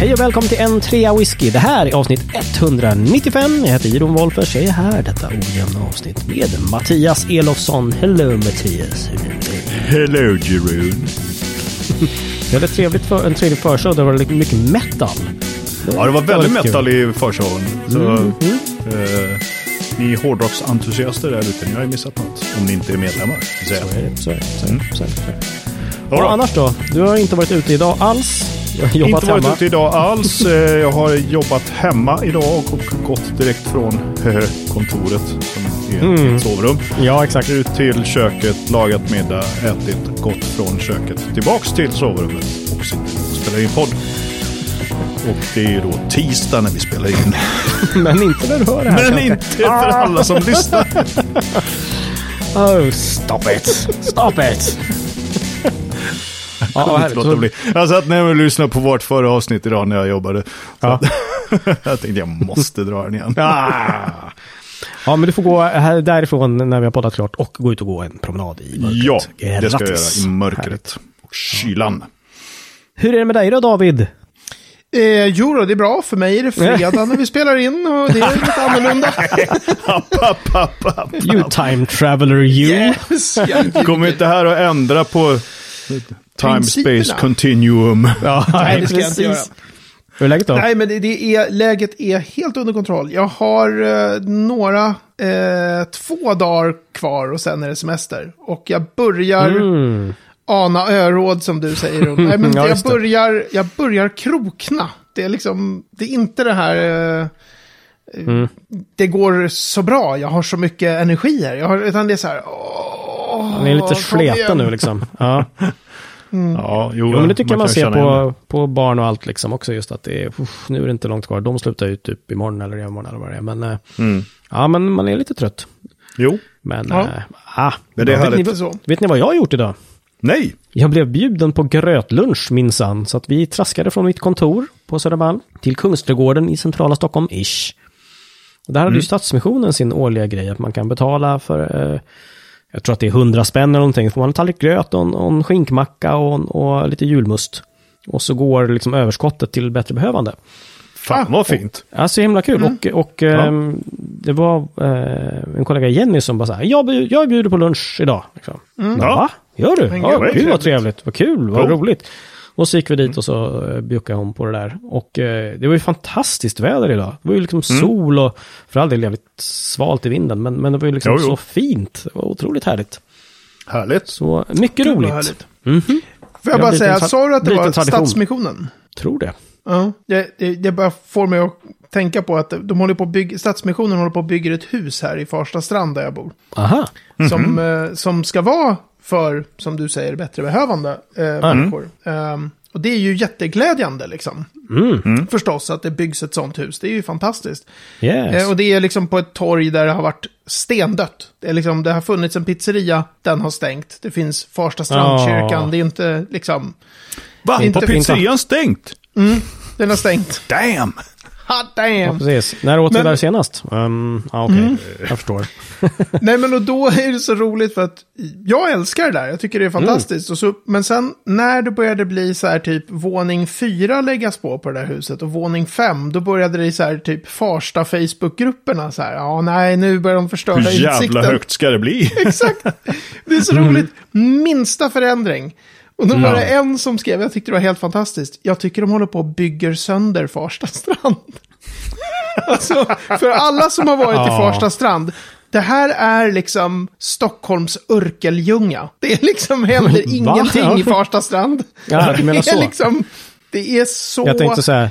Hej och välkommen till en trea whisky. Det här är avsnitt 195. Jag heter Jiron Wolffers. Jag är här detta ojämna avsnitt med Mattias Elofsson. Hello Mattias. Hello Jeroen. Vi hade trevligt för, en trevlig förshow. Det var mycket metal. Ja, det var väldigt kul. metal i förshowen. Så, Mm. eh, ni hårdrocksentusiaster där ute, ni har ju missat något. Om ni inte är medlemmar. Så är det. Så är det. Så är det. Så är det. Så är det. Ja, Och då. annars då? Du har inte varit ute idag alls. Du har inte varit hemma. ute idag alls. Eh, Jag har jobbat hemma idag och gått direkt från eh, kontoret som är Mm. mitt sovrum. Ja, exakt. Ut till köket, lagat middag, ätit, gått från köket tillbaks till sovrummet och sitter och spelar in podd. Och det är ju då tisdag när vi spelar in. Men inte när du hör det här. Men kanske. inte för alla som lyssnar. Oh, stop it! Stop it! Ja, Inte låta härligt. bli. Jag satt ner och lyssnade på vårt förra avsnitt idag när jag jobbade. Så Ja. att- jag tänkte jag måste dra den igen. Ah. Ja, men du får gå här, därifrån när vi har poddat klart och gå ut och gå en promenad i mörkret. Ja, det ska jag Grattis. göra i mörkret Härligt. och kylan. Hur är det med dig då, David? Eh, jo då, det är bra. För mig är det fredag när vi spelar in och det är lite annorlunda. App, app, app, app. You time traveler you. Yes, Kommer inte här att ändra på time space continuum. Ja, Nej, det ska jag inte göra. Hur är läget då? Nej, men det, det är, läget är helt under kontroll. Jag har eh, några, eh, två dagar kvar och sen är det semester. Och jag börjar Mm. ana öråd som du säger. Nej, men Ja, jag, börjar, jag börjar krokna. Det är liksom, det är inte det här... Eh, Mm. Det går så bra, jag har så mycket energi här. Jag har, utan det är så här... Åh, Han är lite sleten igen. nu liksom. Ja. Ja, jo, Jo, men det tycker man kan ser på, på barn och allt liksom också. Just att det är, uff, nu är det inte långt kvar. De slutar ju typ imorgon eller i övermorgon eller vad det är. Men, eh. Mm. ja, men man är lite trött. Jo, Men, Ja. ah, Men det är vet, ni, Så. vet ni vad jag har gjort idag? nej. Jag blev bjuden på grötlunch minsann. Så att vi traskade från mitt kontor på Södermalm till Kungsträdgården i centrala Stockholm, ish. Och där hade ju Stadsmissionen sin årliga grej att man kan betala för, eh, jag tror att det är 100 spänn eller någonting. Får man en tallrik gröt och en, och en skinkmacka och, en, och lite julmust. Och så går liksom överskottet till bättre behövande. Fan vad fint. Ja, så himla kul. Och, och ehm, det var eh, en kollega Jenny som bara så här, jag, jag bjuder på lunch idag. Liksom. Ja. Va? Gör du? Ja, gud, vad trevligt. Vad kul, vad roligt. Och så gick vi dit och så eh, bjuckade hon på det där. Och eh, det var ju fantastiskt väder idag. Det var ju liksom sol och för all del jävligt svalt i vinden. Men, men det var ju liksom Jo, jo. så fint. Det var otroligt härligt. Härligt. Så mycket roligt. härligt. Mhm. Får Det har jag bara säga, sa du att det var. Stadsmissionen? Tror det. Ja, det, det, det bara får mig att tänka på att de håller på bygga, Stadsmissionen håller på att bygga ett hus här i Farsta strand där jag bor. Aha. Som, eh, som ska vara för, som du säger, bättre behövande eh, människor. Ehm, och det är ju jätteglädjande liksom. Mm. Förstås att det byggs ett sånt hus. Det är ju fantastiskt. Yes. Eh, och det är liksom på ett torg där det har varit stendött. Det, är liksom, det har funnits en pizzeria, den har stängt. Det finns Farsta strandkyrkan, Ja. det är inte liksom... Va? Inte Har pizzerian stängt? Den har stängt. Damn! Ja, damn! precis. När åt Men- där senast? Um, ja, okej. Jag förstår. Nej men och då är det så roligt för att jag älskar det där. Jag tycker det är fantastiskt. Och så, men sen när det började bli så här typ våning fyra läggas på på det där huset och våning fem, då började det så här typ Farsta Facebookgrupperna så här. Ja, nej, nu börjar de förstöra Hur jävla utsikten. högt ska det bli? Exakt. Det är så roligt. Minsta förändring. Och då var det en som skrev, jag tyckte det var helt fantastiskt. Jag tycker de håller på och bygger sönder Farsta strand. alltså, för alla som har varit i. Farsta strand. Det här är liksom Stockholms Örkelljunga. Det är liksom händer ingenting i Farsta strand. Ja, du menar det är så. liksom, det är så... Jag tänkte så här,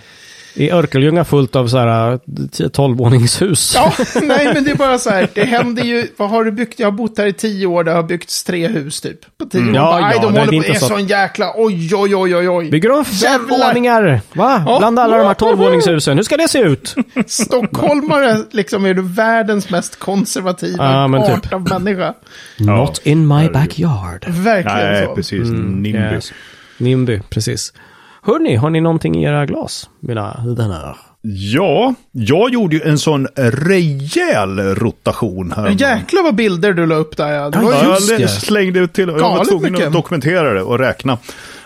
i Örkelljunga fullt av så här 12-våningshus. Ja, nej men det är bara så här, det händer ju, vad har du byggt? Jag har bott här i tio år, det har byggts tre hus typ. På tio år. Ja, Bara, ja, nej, de det är håller på, inte det är så- sån jäkla, oj, oj, oj, oj, oj. Bygger de fem våningar? Va? Ja. Bland alla de här 12-våningshusen. Hur ska det se ut? Stockholmare liksom är du världens mest konservativa Ja, men art typ. av människa. Not in my backyard. Verkligen Nej, så. precis. Nimby. Yes. Nimby, precis. Hörni, har ni någonting i era glas, mina vänner? Ja, jag gjorde ju en sån rejäl rotation här. Jäklar vad bilder du la upp där ja. Ja, ju... just jag det. slängde ut till. Jag var tvungen mycket. att dokumentera det och räkna.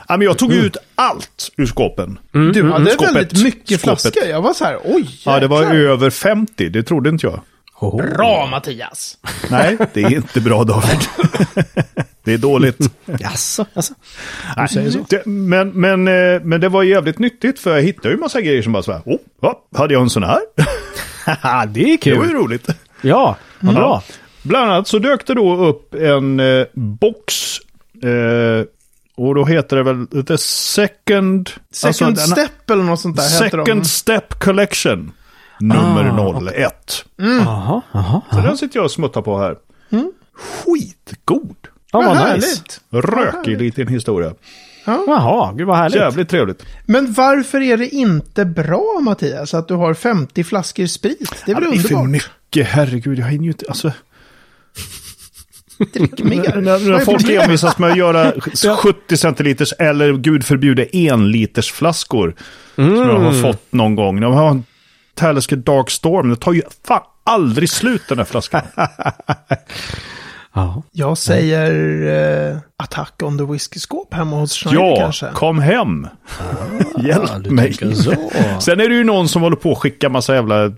Ja, men jag tog ut allt ur skåpen. Du hade Skåpet. väldigt mycket Skåpet. flaskor. Jag var så här, oj Ja, det var jäklar. över 50. Det trodde inte jag. Oh. Bra Mattias! Nej, det är inte bra David. det är dåligt. Jaså, jaså. Nej, säger så. Det, men, men, eh, men det var jävligt nyttigt för jag hittade ju massa grejer som bara så här. Oh, ja, hade jag en sån här? Det är Det var ju kul. roligt. Ja, vad bra. Bland annat så dök det då upp en eh, box. Eh, och då heter det väl The Second... Second den- Step eller något sånt där. Second Step Collection. Nummer Ah, 01. Jaha, jaha. Så den sitter jag och smuttar på här. Skitgod. Ja, Vad vad nice. härligt. Rökig liten historia. Jaha, gud vad härligt. Jävligt trevligt. Men varför är det inte bra Mattias att du har 50 flaskor sprit? Det är väl Ja, det är för underbart? mycket, herregud. Jag hinner ju inte... Alltså, Drick mer. när, folk envisas med att göra 70 centiliters eller gud förbjude en liters flaskor. Som jag har fått någon gång. Jag har en Talisker Dark Storm. Det tar ju fan aldrig slut den här flaskan. Ja. Jag säger eh, Attack on the Whisky-skåp hemma hos Schneider ja, kanske. kom hem. Hjälp Ja, du mig. Sen är det ju någon som håller på att skicka massa jävla eh,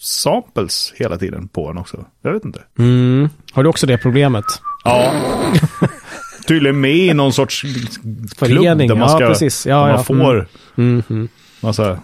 samples hela tiden på en också. Jag vet inte. Mm. Har du också det problemet? Ja. Tydligen med i någon sorts Förening, klubb där man ja, ska, precis. Ja, där man ja. får Mm, mm. massa...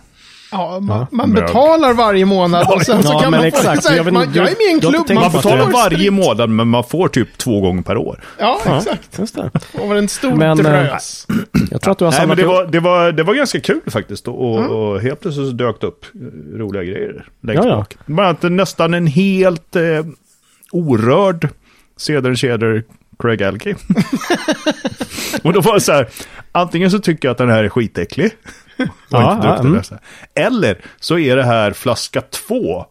Ja, man, man betalar varje månad och sen så kan man exakt. få... Så här, Jag vet man, jag är med i en klubb, man Man betalar varje månad men man får typ två gånger per år. Ja, Ja, exakt. just det. Och var en stor Men, eh, drös. Jag tror att du har Nej, men det, var, det, var, det var ganska kul faktiskt. Och, och helt plötsligt så dök det upp eh, roliga grejer längst Ja, ja. bak. Bland annat nästan en helt eh, orörd Cedar Cedar Craig Alki. och då var det så här, antingen så tycker jag att den här är skitäcklig. Och Ja, inte ja, druckit den mm. resten. Eller så är det här flaska två.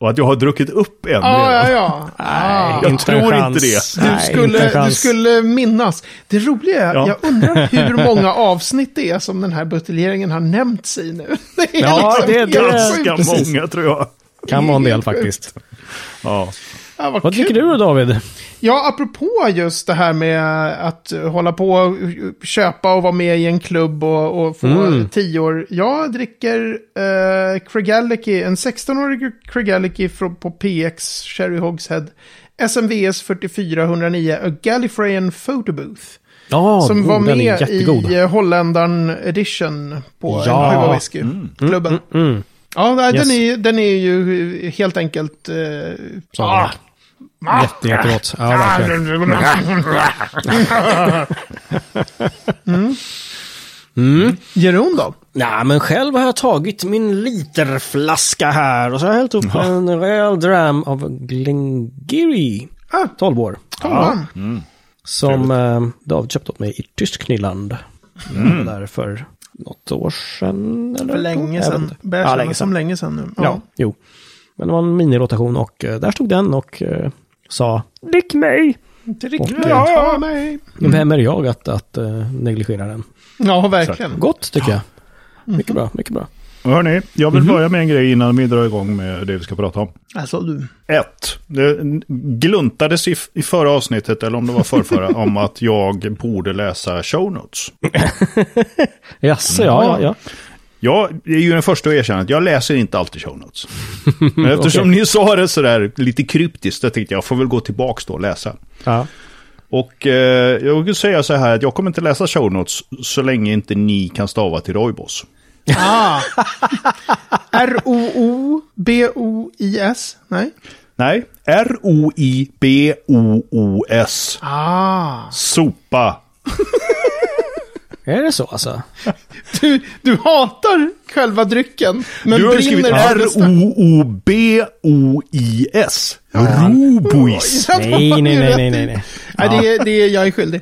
Och att jag har druckit upp en Ja, ja, ja. Ah. Jag Inte tror inte det. Du Nej, inte skulle, du chans. skulle minnas. Det roliga är, Ja. jag undrar hur många avsnitt det är som den här buteljeringen har nämnts i nu. Det är Ja, liksom det- sjukt. Ganska många tror jag. Kan vara en del faktiskt. Ja. Ja, vad Vad tycker du då David? Ja, apropå just det här med att hålla på och köpa och vara med i en klubb och, och få Mm. tio år. Jag dricker uh, Craigellachie, en 16-årig Craigellachie från- på PX Cherry Hogshead. SMVS 4409, A Gallifreyan Photo Booth. Ja, som god, var med i eh, Holländaren Edition på Ja. en Sjuva Whisky-klubben. Mm. Ja, nej, Yes. den, är, den är ju helt enkelt... Uh, Så var det. Jätte, jättegott. Ja, verkligen. Jeroen då? Nej, men själv har jag tagit min literflaska här och så har jag hällt upp en rejäl dram av Glengarry. Ah, 12 år. tolvan. Som eh, David köpte åt mig i Tyskland. Mm. Där för något år sedan. Eller? För länge sedan. Börjar Ja, länge som sedan. länge sedan nu. Ja, jo. Men det var en minirotation och eh, där stod den och eh, sa Drick mig! Riktigt. Och, eh, Ja, nej. Vem är jag att, att uh, negligera den? Ja, verkligen. Gott tycker jag. Mycket bra, mycket bra. Hörni, jag vill börja med en grej innan vi drar igång med det vi ska prata om. Alltså du. Ett, det gluntades i, i förra avsnittet, eller om det var förrförra, om att jag borde läsa show notes. Jaså, ja, ja, ja. Jag är ju den första att erkänna att jag läser inte alltid show notes. Men eftersom ni sa det sådär lite kryptiskt, jag tänkte jag får väl gå tillbaka då och läsa. ja. Och eh, jag vill säga så här att jag kommer inte läsa show notes så länge inte ni kan stava till Roybos. Ah. R-O-O-B-O-I-S? Nej? Nej, R-O-I-B-O-O-S. Ah. Sopa. Är det så alltså? Du, du hatar själva drycken, men du har ju skrivit. R-O-O-B-O-I-S. Robois. Nej, nej, nej, nej, i. nej, nej. Nej, det, är, det är jag är skyldig.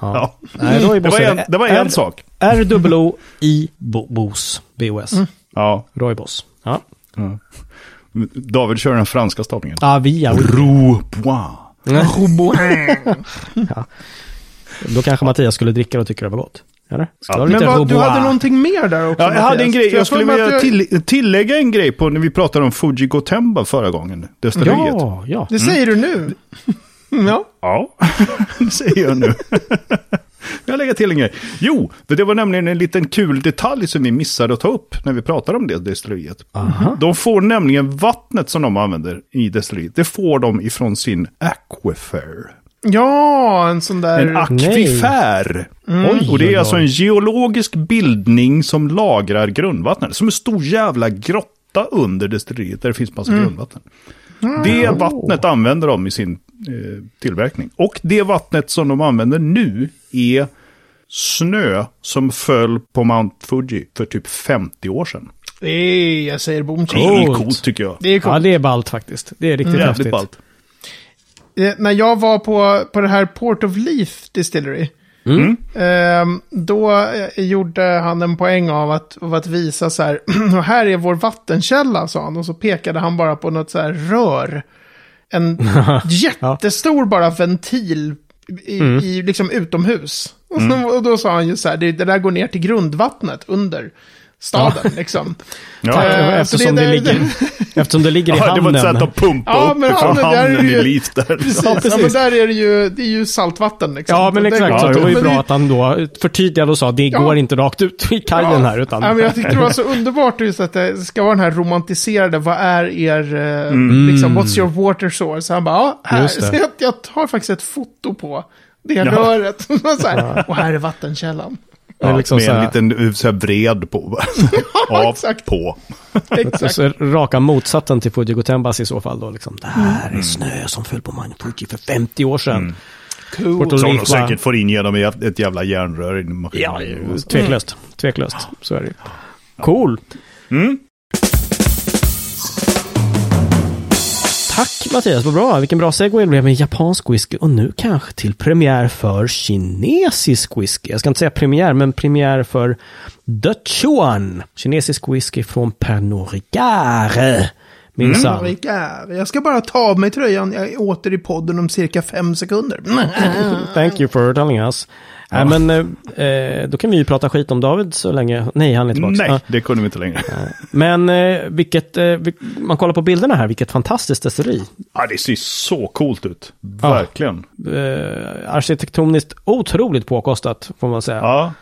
Ja. Nej, då är Det var en, det var en sak. R-O-O-I-B-O-S. B-O-S. Ja. Roybos. Ja. David kör den franska stavningen. Ah, via. Robois. Då kanske Mattias skulle dricka och tycka det var gott. Eller? Ja. Men vad, du hade någonting mer där också, Ja, jag hade en grej, För jag skulle vilja du- till, tillägga en grej på när vi pratade om Fuji Gotemba förra gången. Destilleriet. Ja, ja. Det säger du nu. Ja. Ja, det säger jag nu. Jag lägger till en grej. Jo, det var nämligen en liten kul detalj som vi missade att ta upp när vi pratade om det destilleriet. De får nämligen vattnet som de använder i destilleriet. Det får de ifrån sin aquifer. ja, en sån där... En akvifär. Oj, Och det är alltså en geologisk bildning som lagrar grundvattnet. Som en stor jävla grotta under destilleriet där det finns massa grundvatten. Det vattnet använder de i sin tillverkning. Och det vattnet som de använder nu är snö som föll på Mount Fuji för typ 50 år sedan. Det är, jag säger boom Det är Coolt. tycker jag. Det är coolt. Ja, det är ballt faktiskt. Det är riktigt Jävligt häftigt. ballt. Eh, när jag var på, på det här Port of Leaf Distillery. ehm, då eh, gjorde han en poäng av att, av att visa så här. och här är vår vattenkälla, sa han. Och så pekade han bara på något så här rör. En jättestor bara ventil i, i liksom utomhus. Och, så, och då sa han ju så här, det, det där går ner till grundvattnet under staden liksom. Ja. Tack, Eh, så eftersom, det det ligger, eftersom det ligger i Ja, det var ett sätt hamnen. att pumpa Ja, upp men hamnen, där är hamnen det ju- i Leaf där. Precis, Ja, ja, precis. men där är det ju, det är ju saltvatten liksom. Ja, men Det- exakt. Ja, så det var ju bra det- att han då förtydligade och sa det Ja. går inte rakt ut i kajen här utan... Ja, men jag tyckte det var så underbart just att det ska vara den här romantiserade, vad är er, eh, Mm. liksom, what's your water source? Han bara, ja, här, det. så jag, jag tar faktiskt ett foto på det Ja. röret. så här, och här är vattenkällan. Ja, liksom med så en liten så här vred på. Av, exakt. på. Exakt. Så raka motsatsen till Fuji Gotembas i så fall då. Liksom. Det här är snö som föll på Mount Fuji för 50 år sedan. Cool. Porto Som de säkert får in genom ett jävla järnrör i maskinen. Ja, tveklöst. Tveklöst. Så är det. Cool. Mm. Tack Mattias, vad bra. Vilken bra segway det blev med japansk whisky. Och nu kanske till premiär för kinesisk whisky. Jag ska inte säga premiär, men premiär för The Chuan. Kinesisk whisky från Pernod Ricard. Minsann. Ricard, Jag ska bara ta av mig tröjan, jag är åter i podden om cirka fem sekunder. Thank you for telling us. Nej, men eh, då kan vi ju prata skit om David så länge. Nej, han är tillbaka. Nej, Ja. det kunde vi inte längre. Men eh, vilket, eh, man kollar på bilderna här, vilket fantastiskt destilleri. Ja, det ser så coolt ut. Verkligen. Eh, arkitektoniskt otroligt påkostat, får man säga. Ja.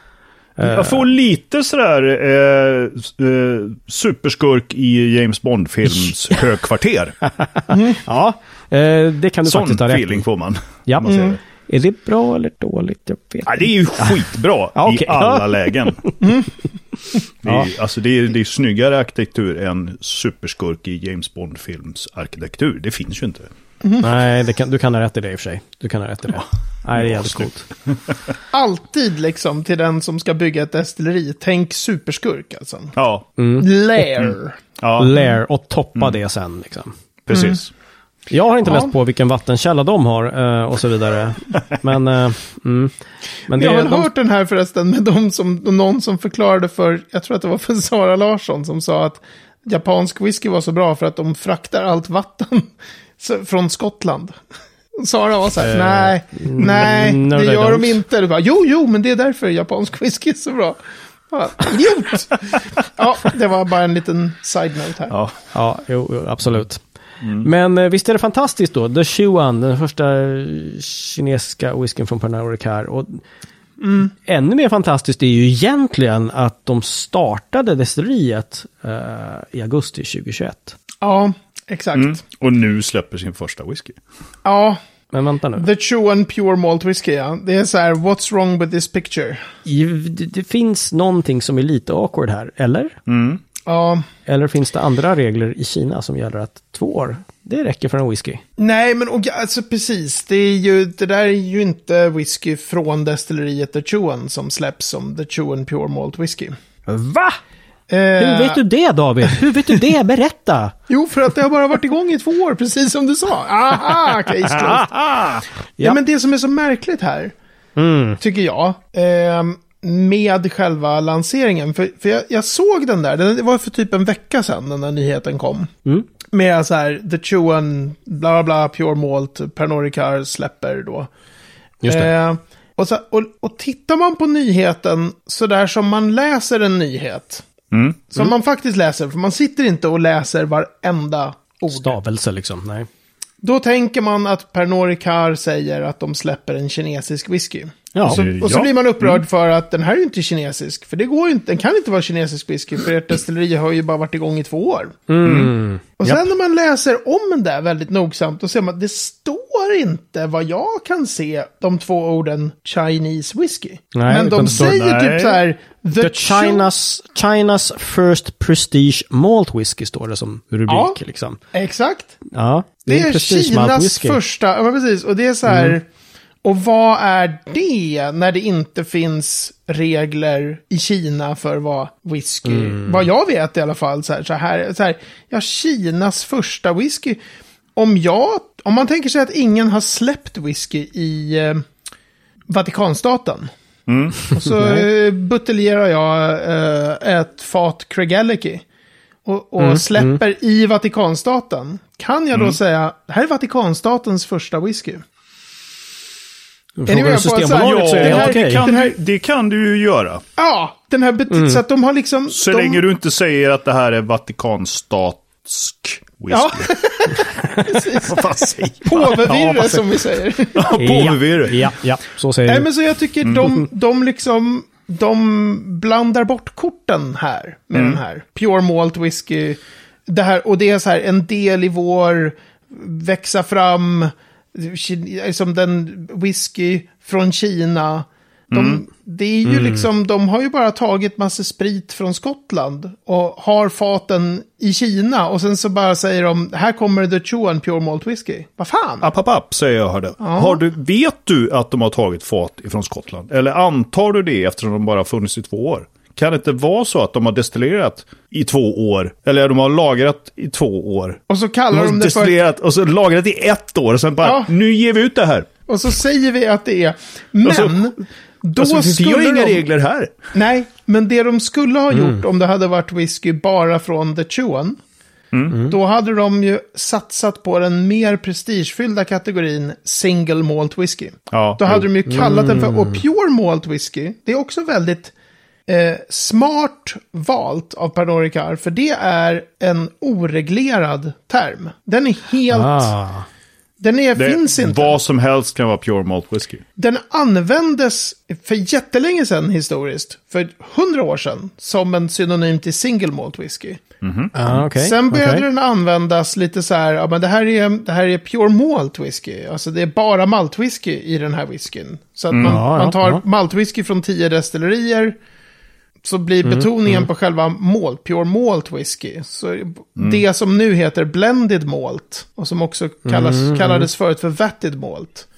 Jag får lite sådär eh, eh, superskurk i James Bond-films högkvarter. Ja, eh, det kan du Sån faktiskt ha rätt feeling i. får man. Ja. man det. Är det bra eller dåligt? Jag vet Ja, det är ju skitbra Ja, okej. i alla lägen. Det är, Ja. Alltså det är, det är snyggare arkitektur än superskurk i James Bond-films arkitektur. Det finns ju inte. Nej, det kan, du kan ha rätt i det i och för sig. Du kan ha rätt i det. Nej, det är jävligt coolt. Alltid liksom till den som ska bygga ett destilleri, tänk superskurk alltså. Ja, Lair. ja Lair och toppa det sen. Liksom. precis. Jag har inte Ja. läst på vilken vattenkälla de har eh, och så vidare. Men, eh, mm. Men Jag har väl de, hört den här förresten med de som, någon som förklarade för, jag tror att det var för Sara Larsson som sa att japansk whisky var så bra för att de fraktar allt vatten från Skottland. Sara var så här, nej, nej, no, det gör de don't." inte. Du bara, jo, jo, men det är därför japansk whisky är så bra. Ja, Idiot! ja, det var bara en liten side-note här. Ja. Ja, jo, jo, absolut. Men eh, visst är det fantastiskt då? The Chuan, den första kinesiska whiskyn från Pernod Ricard. Och Ännu mer fantastiskt är ju egentligen att de startade destilleriet eh, i augusti 2021. Ja, exakt. Mm. Och nu släpper sin första whisky. Ja, Men vänta nu. The Chuan Pure Malt Whisky, ja. Det är så här, what's wrong with this picture? Det, det finns någonting som är lite awkward här, eller? Ja, Eller finns det andra regler i Kina som gäller att två år, det räcker för en whisky? nej men och, alltså precis. Det, är ju, det där är ju inte whisky från destilleriet The Chuan som släpps som The Chuan Pure Malt Whisky. Va? Eh, Hur vet du det David? Hur vet du det? Berätta! Jo, för att det har bara varit igång i två år, precis som du sa. Aha, case closed. Ja. Ja. men det som är så märkligt här, Mm. tycker jag, ehm, med själva lanseringen. För, för jag, jag såg den där, det var för typ en vecka sedan den där nyheten kom. Mm. Med så här, The Chuan, bla bla bla, Pure Malt, Pernod Ricard släpper då. Just det. Eh, Och, så, och, och tittar man på nyheten så där som man läser en nyhet. Mm. Som man faktiskt läser, för man sitter inte och läser varenda ord. Stavelse liksom, nej. Då tänker man att Pernod Ricard säger att de släpper en kinesisk whisky. Ja. Och så, och så Ja. blir man upprörd för att den här är ju inte kinesisk. För det går ju inte, den kan inte vara kinesisk whisky, för ert destilleri har ju bara varit igång i två år. Mm. Och sen när man läser om den där väldigt nogsamt, då ser man att det står inte vad jag kan se de två orden Chinese whisky. Nej, Men de det säger Nej. typ så här... The China's, China's first prestige malt whisky står det som rubrik Ja. liksom. Exakt. Ja, Det en är malt Kinas whisky. första, ja precis, och det är så här, och vad är det när det inte finns regler i Kina för vad whisky, vad jag vet i alla fall, så här, så här, så här, ja Kinas första whisky, om jag, om man tänker sig att ingen har släppt whisky i eh, Vatikanstaten, och så eh, buteljerar jag eh, ett fat Craigellachie och, och släpper i Vatikanstaten. Kan jag då säga, det här är Vatikanstatens första whisky? Frågar med du på att så Systembolaget är det här- okej. det, kan, här- det kan du ju göra. Ja, den här bet- så att de har liksom... Så de, länge du inte säger att det här är Vatikanstatsk whisky. Ja, precis. Vad fan säger? Påvevirre som vi säger. Ja, påvirre. Ja, ja, så säger Nej, men så jag tycker de, de liksom... De blandar bort korten här med den här. Pure Malt Whisky. Det här, och det är så här en del i vår växa fram. Ki- Som den whisky från Kina. De, Det är ju liksom, de har ju bara tagit massa sprit från Skottland och har faten i Kina och sen så bara säger de, här kommer The Chuan Pure Malt Whisky. Vad fan? App, app, app, säger jag hörde. Har du, vet du att de har tagit fat ifrån Skottland? Eller antar du det eftersom de bara funnits i två år? Kan det inte vara så att de har destillerat i två år? Eller de har lagrat i två år? Och så De kallar har de det för... destillerat och så lagrat i ett år och sen bara, Ja. nu ger vi ut det här. Och så säger vi att det är... Men, Alltså, då Alltså, vi har inga de... regler här. Nej, men det de skulle ha Mm. gjort om det hade varit whisky bara från The Chuan, Mm. då hade de ju satsat på den mer prestigefyllda kategorin single malt whisky. Ja, Då hade de ju kallat den för, och pure malt whisky, det är också väldigt eh, smart valt av Pernod Ricard, för det är en oreglerad term. Den är helt, Ah. den är, Det, finns inte. Vad som helst kan vara pure malt whisky. Den användes för jättelänge sedan historiskt, för hundra år sedan, som en synonym till single malt whisky. Ah, okay. Sen började okej. den användas lite så här, ja men det här är, det här är pure malt whisky. Alltså det är bara maltwhisky i den här whiskyn. Så att man, Ja, ja, man tar ja. maltwhisky från tio destillerier. Så blir Mm, betoningen på själva malt, pure malt whisky. Så Mm. det som nu heter blended malt. Och som också kallas, Mm, kallades förut för vatted malt.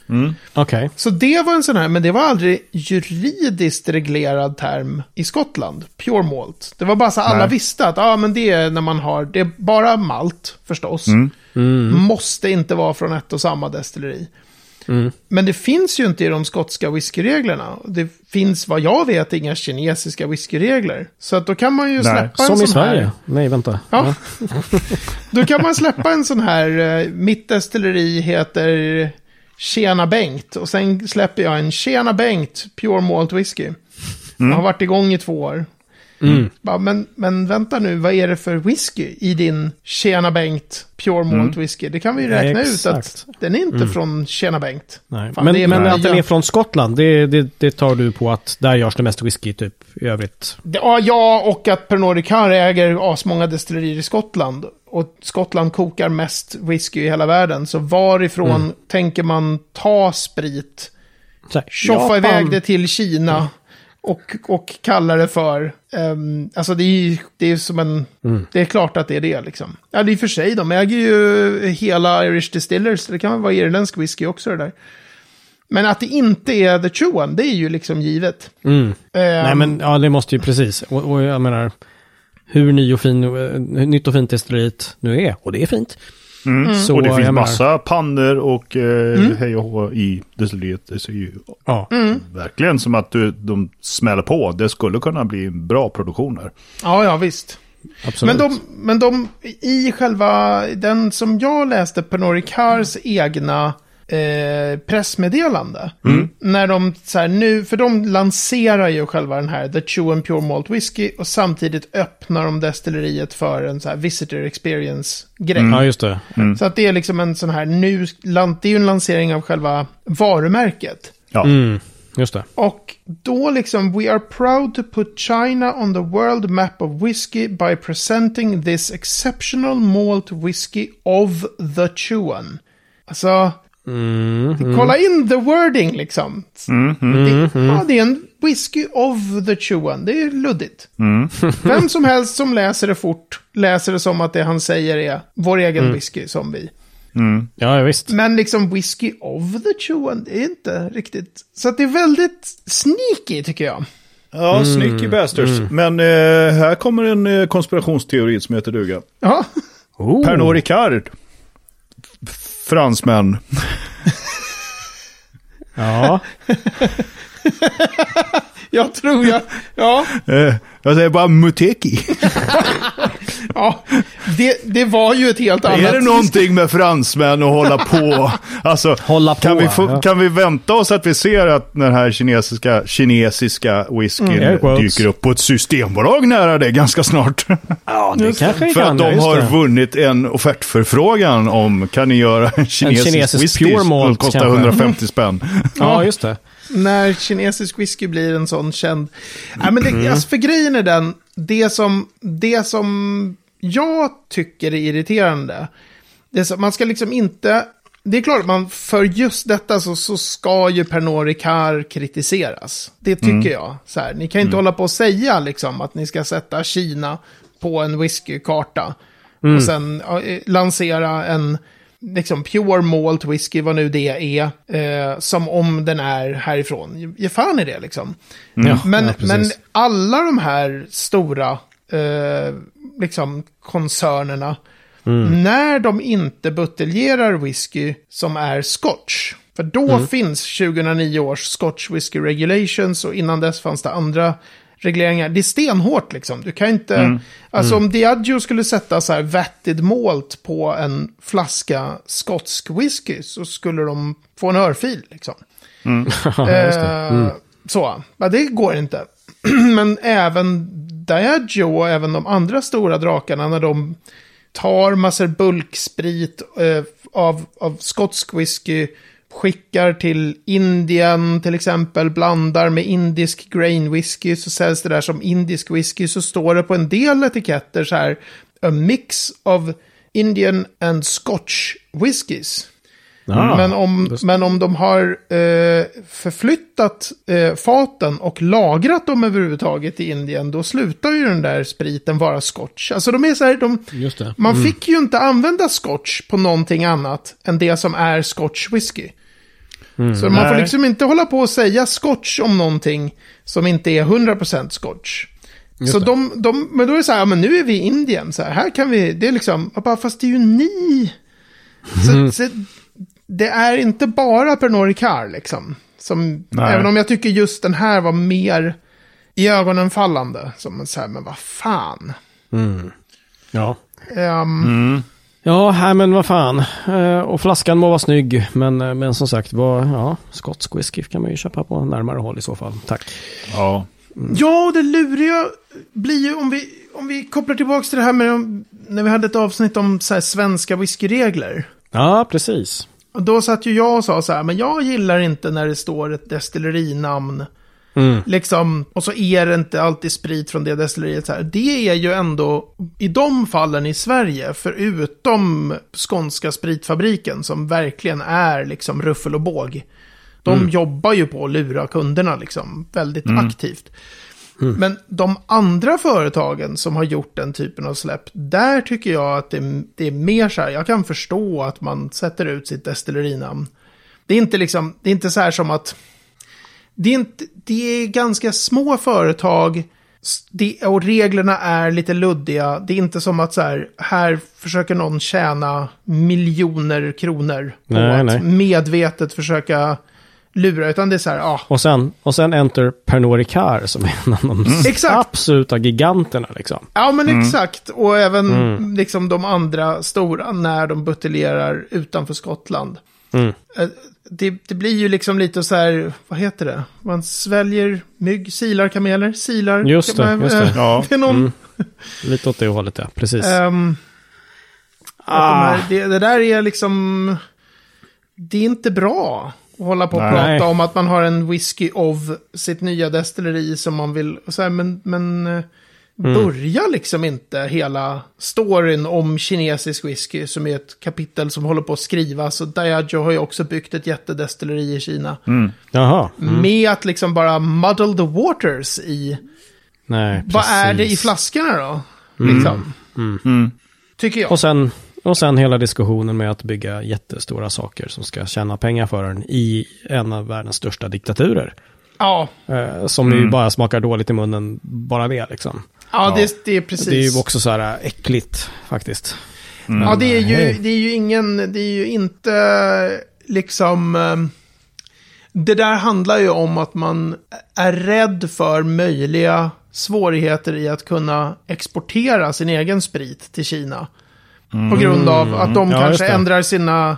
Okej. Så det var en sån här, men det var aldrig juridiskt reglerad term i Skottland. Pure malt. Det var bara så alla Nej. visste att ja, men det är när man har, det är bara malt förstås. Måste inte vara från ett och samma destilleri. Men det finns ju inte i de skotska whiskyreglerna. Det finns vad jag vet inga kinesiska whiskyregler. Så att då kan man ju Nej, släppa en Som i sån här. Sverige. Nej, vänta. Ja. Då kan man släppa en sån här, eh, mitt destilleri heter Tjena Bengt. Och sen släpper jag en Tjena Bengt Pure Malt Whisky. Jag har varit igång i två år. Bara, men, men vänta nu, vad är det för whisky i din Tjena Bengt Pure Malt Whisky? Det kan vi ju räkna ut exakt. att den är inte från Tjena Bengt. Nej. Fan, men men att den är från Skottland, det, det, det tar du på att där görs det mest whisky typ i övrigt. Ja, ja, och att Pernod Ricard äger asmånga destillerier i Skottland. Och Skottland kokar mest whisky i hela världen. Så varifrån tänker man ta sprit, tjoffa iväg det till Kina och, och kalla det för... ehm, alltså det är ju det är som en... Det är klart att det är det liksom. Ja, det är för sig, de äger ju hela Irish Distillers. Det kan väl vara irländsk whisky också det där. Men att det inte är The Chuan, det är ju liksom givet. Mm. Ehm, Nej, men ja, det måste ju precis. Och, och jag menar, hur ny och fin, eh, nytt och fint destilleriet nu är. Och det är fint. Mm. Så, och det finns menar- massa pannor och eh, Mm. hej och hå i destilleriet. Det ser ju Ja, verkligen som att du, de smäller på. Det skulle kunna bli en bra produktion här. Ja, ja, visst. absolut. Men de, men de, i själva, den som jag läste, Pernod Ricards egna eh, pressmeddelande. När de så här, nu, för de lanserar ju själva den här The Chew and Pure Malt Whisky och samtidigt öppnar de destilleriet för en så här visitor experience-grej. Ja, just det. Så att det är liksom en sån här, nu, det är ju en lansering av själva varumärket. Ja. Mm, just det. Och då liksom, we are proud to put China on the world map of whiskey by presenting this exceptional malt whiskey of the Chuan. Alltså, kolla in the wording liksom. Det, ja, det är en whisky of the Chuan. Det är luddigt. Vem som helst som läser det fort läser det som att det han säger är vår egen whisky som vi. Ja, ja, visst. Men liksom whisky of the Chuan, det är inte riktigt. Så att det är väldigt sneaky tycker jag. Ja, sneaky bastards. Men eh, här kommer en eh, konspirationsteori som heter duga. Ja, Oh. Pernod Ricard. Fransmän. Ja, jag tror jag. Ja, Eh, jag säger bara Muteki. ja. Det, det var ju ett helt annat. Är det någonting med fransmän att hålla på? Alltså, Hålla på, kan, vi få, ja. kan vi vänta oss att vi ser att den här kinesiska, kinesiska whiskyn quotes. dyker upp på ett systembolag nära det ganska snart? ja det kanske vi För att de just har vunnit en offertförfrågan om kan ni göra en kinesisk, kinesisk whisky som kostar kanske. 150 spänn. Ja, just det. När kinesisk whisky blir en sån känd... Nej, men det, alltså, för grejen är den, det som, det som jag tycker är irriterande, det är så, man ska liksom inte... Det är klart att man för just detta så, så ska ju Pernod Ricard kritiseras. Det tycker jag. Så här, ni kan inte hålla på och säga liksom att ni ska sätta Kina på en whiskykarta. Och sen ja, eh, lansera en liksom pure malt whisky, vad nu det är, eh, som om den är härifrån. Ge- fan i det liksom. Ja, men, ja, men alla de här stora eh, liksom koncernerna, Mm. när de inte buteljerar whisky som är scotch, för då Mm. finns 2009 års Scotch Whisky Regulations och innan dess fanns det andra regleringar. Det är stenhårt liksom. Du kan inte... Mm. Alltså om Diageo skulle sätta så här vetted malt på en flaska skotsk whisky så skulle de få en örfil liksom. Det. Eh, Så, ja, det går inte. Men även Diageo och även de andra stora drakarna när de tar massor bulksprit eh, av, av skotsk whisky, skickar till Indien till exempel, blandar med indisk grain whisky, så säljs det där som indisk whisky, så står det på en del etiketter så här, a mix of Indian and Scotch whiskies. Men, om, men om de har eh, förflyttat eh, faten och lagrat dem överhuvudtaget i Indien, då slutar ju den där spriten vara scotch. Alltså de är så här, de, Just det. man fick ju inte använda scotch på någonting annat än det som är scotch whisky. Så man får Nej. liksom inte hålla på och säga scotch om någonting som inte är 100% scotch. så det. de, de, men då är det så här, ja, men nu är vi i Indien, så här, här kan vi, det är liksom, bara, fast det är ju ni. Så, så, det är inte bara Pernod Ricard liksom. Som, Nej. även om jag tycker just den här var mer i ögonen fallande. Som en så här, men vad fan. Ja. Ehm, Ja, här, men vad fan. Eh, Och flaskan må vara snygg, men, eh, men som sagt, vad, ja, skotsk whisky kan man ju köpa på närmare håll i så fall. Tack. Ja. Ja, och det luriga blir ju om vi, om vi kopplar tillbaka till det här med när vi hade ett avsnitt om så här, svenska whiskyregler. Ja, precis. Och då satt ju jag och sa så här, men jag gillar inte när det står ett destillerinamn. Mm. Liksom, och så är det inte alltid sprit från det destilleriet. Så här. Det är ju ändå, i de fallen i Sverige, förutom skånska spritfabriken, som verkligen är liksom ruffel och båg. De jobbar ju på att lura kunderna liksom, väldigt aktivt. Men de andra företagen som har gjort den typen av släpp, där tycker jag att det, det är mer så här, jag kan förstå att man sätter ut sitt destillerinamn. Det är inte liksom, det är inte så här som att, det är, inte, det är ganska små företag det, och reglerna är lite luddiga. Det är inte som att så här, här försöker någon tjäna miljoner kronor på Nej, att nej. medvetet försöka lura, utan det är så här, ja, Och sen, och sen enter Pernod Ricard som är en av de Exakt. absoluta giganterna liksom. Ja, men exakt. Och även liksom de andra stora när de buteljerar utanför Skottland. Mm. Eh, Det, det blir ju liksom lite så här, vad heter det? Man sväljer mygg, silar kameler, silar. Just det, just det. Ja. det är någon... Mm. Lite åt det hållet, ja. Precis. ehm, Ah. de här, det, det där är liksom... Det är inte bra hålla på och Nej. prata om att man har en whisky of sitt nya destilleri som man vill... Så här, men men eh, Mm. börja liksom inte hela storyn om kinesisk whisky som är ett kapitel som håller på att skrivas. Och Diageo har ju också byggt ett jättedestilleri i Kina. Jaha. Med att liksom bara muddle the waters i... Nej, Vad är det i precis. flaskorna då? Liksom. Mm. Tycker jag. Och sen, och sen hela diskussionen med att bygga jättestora saker som ska tjäna pengar för en i en av världens största diktaturer. Ja, Eh, som ju bara smakar dåligt i munnen, bara det liksom. ja, Det, det är precis. Det är ju också så här äh, äckligt faktiskt. Ja, det är, ju, det är ju ingen, det är ju inte liksom... ehm, Det där handlar ju om att man är rädd för möjliga svårigheter i att kunna exportera sin egen sprit till Kina. På grund av att de Mm. Ja, kanske ändrar sina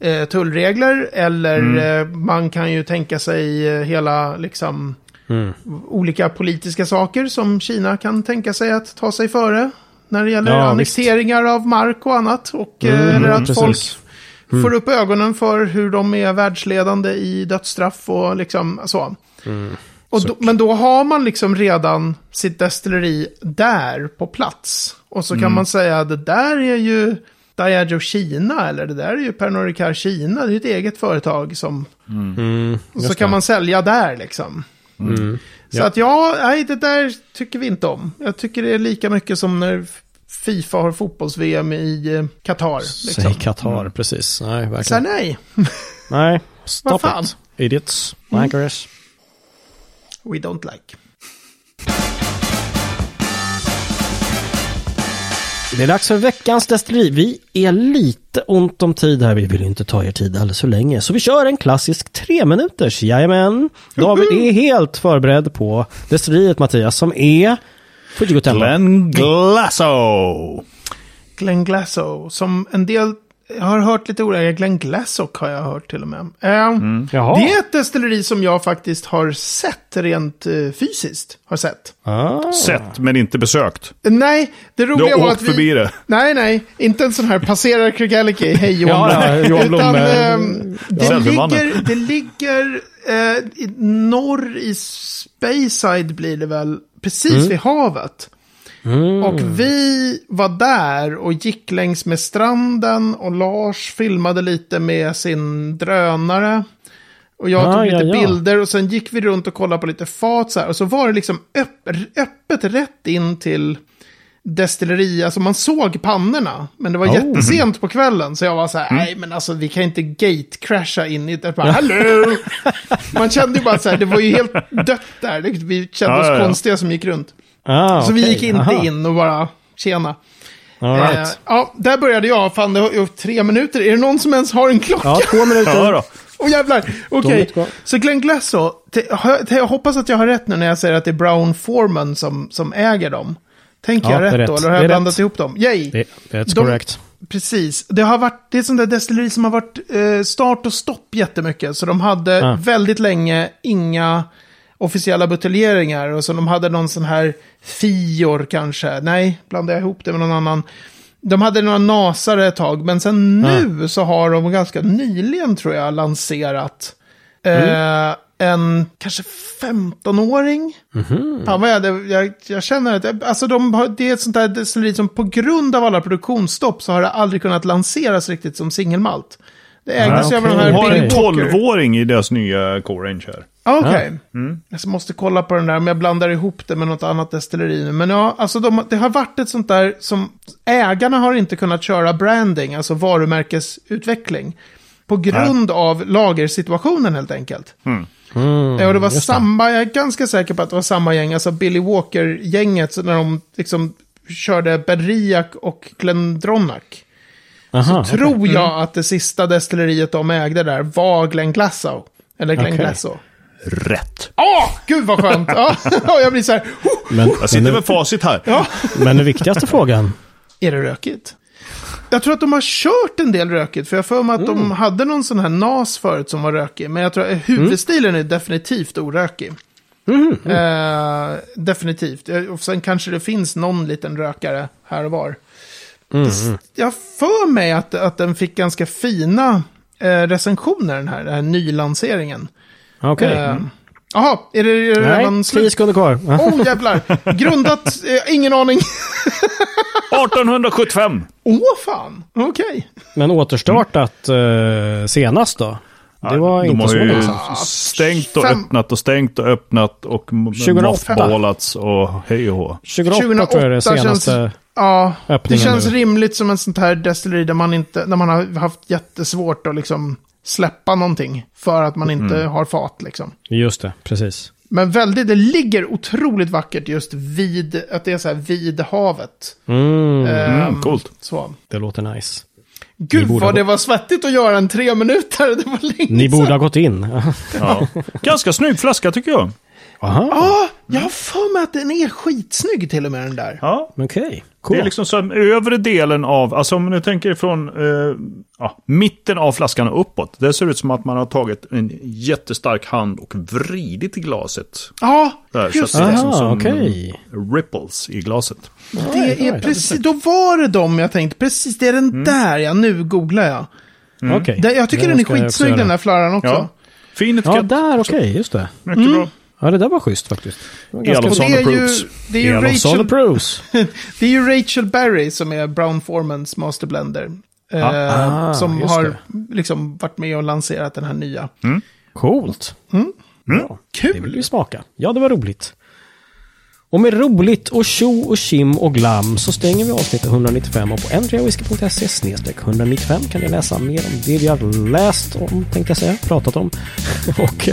eh, tullregler eller Mm. eh, man kan ju tänka sig eh, hela liksom Mm. olika politiska saker som Kina kan tänka sig att ta sig före. När det gäller Ja, annekteringar av mark och annat. Och, eh, Mm, eller att precis. folk får upp ögonen för hur de är världsledande i dödsstraff och liksom så. Mm. Och då, men då har man liksom redan sitt destilleri där på plats. Och så kan Mm. man säga det där är ju Diageo Kina eller det där är ju Pernod Ricard Kina. Det är ju ett eget företag som... Mm, Och så just kan det. man sälja där liksom. Mm. Så Ja. att ja, nej, det där tycker vi inte om. Jag tycker det är lika mycket som när Fifa har fotbolls-VM i eh, Qatar. Liksom. Säg Qatar, precis. Nej, verkligen. nej, Nej, stop Vad fan? it. Idiots, wankers. We don't like. Det är dags för veckans destilleri. Vi är lite ont om tid här. Vi vill inte ta er tid alldeles för länge. Så vi kör en klassisk tre minuters. Jajamän. David är helt förberedd på destilleriet Mattias som är Fujigo Tempo. Glenn Glasso. Glenn Glasso, som en del jag har hört lite olika. Glenn Glassock har jag hört till och med. Eh, Jaha. Det är ett destilleri som jag faktiskt har sett rent eh, fysiskt. Har sett. Ah. Sett men inte besökt. Nej, det Du roliga har var åkt att vi... förbi det. Nej, nej, inte en sån här passerar Craigellike, hej Johan. Ja, ja, Johan Blom, eh, ehm, det, Selfiemannen. ligger, det ligger eh, norr i Speyside blir det väl, precis vid havet. Mm. Och vi var där och gick längs med stranden och Lars filmade lite med sin drönare. Och jag Ah, tog lite ja, ja. bilder och sen gick vi runt och kollade på lite fat så här. Och så var det liksom öpp, öppet rätt in till destilleri. Alltså man såg pannorna. Men det var Oh. jättesent på kvällen. Så jag var så här, nej men alltså vi kan inte gate-crasha in i det. Bara, Hallå! Man kände ju bara så här, det var ju helt dött där. Vi kände Ja, oss ja, ja. konstiga som gick runt. Ah, Så vi okej. gick inte Aha. in och bara, tjena. All Eh, right. ja, där började jag. Fan, det var ju tre minuter. Är det någon som ens har en klocka? Ja, två minuter. Åh jävlar, okej. kvar. Så Glenn Glasso, har- jag hoppas att jag har rätt nu när jag säger att det är Brown Foreman som, som äger dem. Tänker Ja, jag är rätt, rätt. då? Eller har jag är blandat rätt. ihop dem? Yay! Det, that's De- correct. Precis. Det har varit, det är ett sånt där destilleri som har varit eh, start och stopp jättemycket. Så de hade Ja. väldigt länge inga officiella buteljeringar. Och så de hade någon sån här Fior kanske. Nej, blandade jag ihop det med någon annan. De hade några nasare ett tag, men sen nu så har de ganska nyligen tror jag lanserat eh, en kanske 15-åring. Fan vad jag, jag, jag känner att alltså de har, det är ett sånt där destilleri som på grund av alla produktionsstopp så har det aldrig kunnat lanseras riktigt som singelmalt. Det ägdes ju av okej. de här De har Billy en Walker. 12-åring i deras nya core range här. Ah, Okej. Jag måste kolla på den där, men jag blandar ihop det med något annat destilleri nu. Men ja, alltså de, det har varit ett sånt där som ägarna har inte kunnat köra branding, alltså varumärkesutveckling. På grund av lagersituationen helt enkelt. Mm, Ja, och det var just samma, jag är ganska säker på att det var samma gäng, alltså Billy Walker-gänget, när de liksom körde Bedriak och Glendronach. Aha, Tror jag att det sista destilleriet de ägde där var Glen Glassow. Eller Glen Okej. Glassow. Rätt. Åh, gud vad skönt! Ja, ja, jag blir så här, "Huh, Men, Jag sitter med facit här. ja. men den viktigaste frågan. Är det rökigt? Jag tror att de har kört en del rökigt, för jag för mig att de hade någon sån här NAS förut som var rökig. Men jag tror att huvudstilen är definitivt orökig. Eh, definitivt. Eh, Och sen kanske det finns någon liten rökare här och var. Det, jag har för mig att, att den fick ganska fina eh, recensioner, den här, den här nylanseringen. Okej. Eh, Jaha, är det är det Nej, redan 10 slut? sekunder kvar. Oh jävlar! Grundat, eh, ingen aning. 1875! Åh fan, okej. Men återstartat eh, senast då? Det var De inte har så ju länge sedan. stängt och Fem- öppnat och stängt och öppnat och 2008. mothballats och hej och hå. 2008, tror jag det 2008 senaste. känns- Ja, det känns nu. rimligt som en sånt här destilleri där man, inte, där man har haft jättesvårt att liksom släppa någonting för att man inte Mm. har fat liksom. Just det, precis. Men väldigt, det ligger otroligt vackert just vid, att det är så här vid havet. Mm, Ehm, Mm, coolt. Så. det låter nice. Gud vad ha- det var svettigt att göra en tre minuter, det var länge Ni borde ha gått in. Ja. Ganska snygg flaska tycker jag. Aha, Ja, jag har för mig att den är skitsnygg till och med den där. Ja. okej. Cool. Det är liksom så här, övre delen av, alltså om du tänker från eh, ja, mitten av flaskan och uppåt. Det ser ut som att man har tagit en jättestark hand och vridit i glaset. Ja, Där, just så det liksom som okej. ripples i glaset. Det är right, precis, då var det dem jag tänkte, precis det är den Mm. där, ja nu googlar jag. Okej. Det, jag tycker den är skitsnygg den där flaran också. Ja. Fin etikett. Ja, där, okej, just det. Mycket bra. Ja, det där var schysst faktiskt. Det var det är ju, det är ju Rachel, det är ju Rachel Berry som är Brown Formans Master Blender. Eh, Ah, som har liksom varit med och lanserat den här nya. Coolt. Mm. Ja, Kul. Det vill vi smaka. Ja, det var roligt. Och med roligt och tjo och kim och glam så stänger vi avsnitt 195 och på n3whisky.se 195 kan ni läsa mer om det vi har läst om, tänkte jag säga, pratat om. och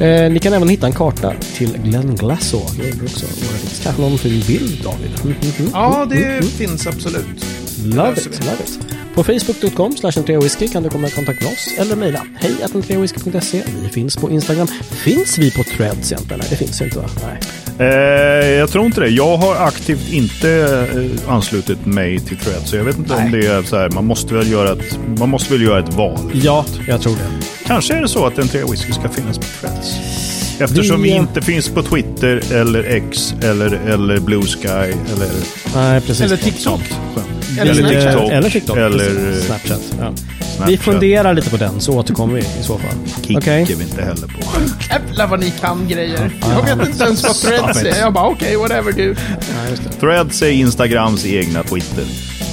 eh, ni kan även hitta en karta till Glen Glasso. Jag undrar också, vad det finns kanske någon fin bild, David? Mm, mm, mm. Ja, det finns absolut. Love it, love it. På facebook.com slash whisky kan du komma i kontakt med oss eller mejla hej whisky.se. Vi finns på Instagram. Finns vi på threads egentligen? Nej, det finns inte va? Nej. Eh, jag tror inte det. Jag har aktivt inte eh, anslutit mig till Thread. Så jag vet inte om det är så här. Man måste väl göra ett, man måste väl göra ett val. Ja, jag tror det. Kanske är det så att en tre whisky ska finnas på Threads. Eftersom Vi, vi, inte finns på Twitter eller X eller, eller Blue Sky eller Nej, precis. Eller TikTok. Eller Eller Snapchat. TikTok. Eller TikTok. Eller eh, Snapchat. Ja. Snapchat. Vi funderar lite på den, så återkommer vi i så fall. Okej. är vi inte heller på. Jävlar vad ni kan grejer. Jag vet inte ens vad threads är. Jag bara okej, whatever du. Ja, just det. Threads är Instagrams egna Twitter.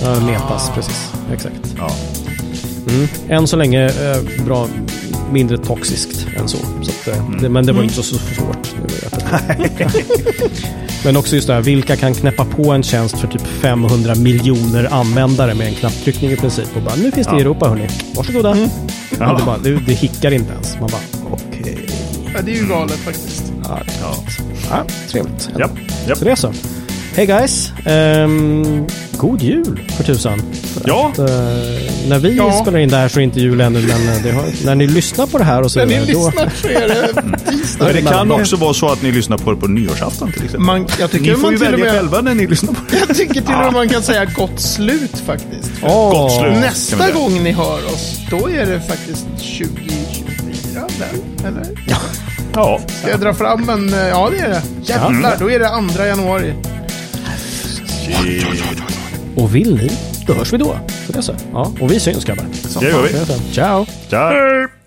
Ja, metas, precis. Exakt. Ja. Mm. Än så länge eh, bra, mindre toxiskt än så. så att, eh, det, men det var inte så, så svårt. Men också just det här, vilka kan knäppa på en tjänst för typ 500 miljoner användare med en knapptryckning i princip. Och bara, nu finns det i Ja. Europa hörni. Varsågoda. Mm. Ja. Det, bara, det, det hickar inte ens. Man bara, okej. Ja, det är ju galet faktiskt. Ja, ja, trevligt. Japp, japp. Så det är så. Hej guys! Ehm, god jul för tusan. För Ja. Att, eh, när vi Ja. spelar in det här så är det inte jul ännu, men eh, det har, när ni lyssnar på det här och så När ni då... lyssnar så är det tisdag. Men det kan också vara så att ni lyssnar på det på nyårsafton till exempel. Man, jag tycker Ni får man ju välja med... själva när ni lyssnar på det. Jag tycker till och med man kan säga gott slut faktiskt. Åh, Gott slut. Nästa gång ni hör oss, då är det faktiskt 2024 väl? Eller? Ja. Ska jag dra fram en... eh, Ja, det är det. Jävlar, då är det andra januari. Och vill ni, då hörs vi då. Så det är så. Ja, och vi syns grabbar. Det gör vi. Ciao! Ciao.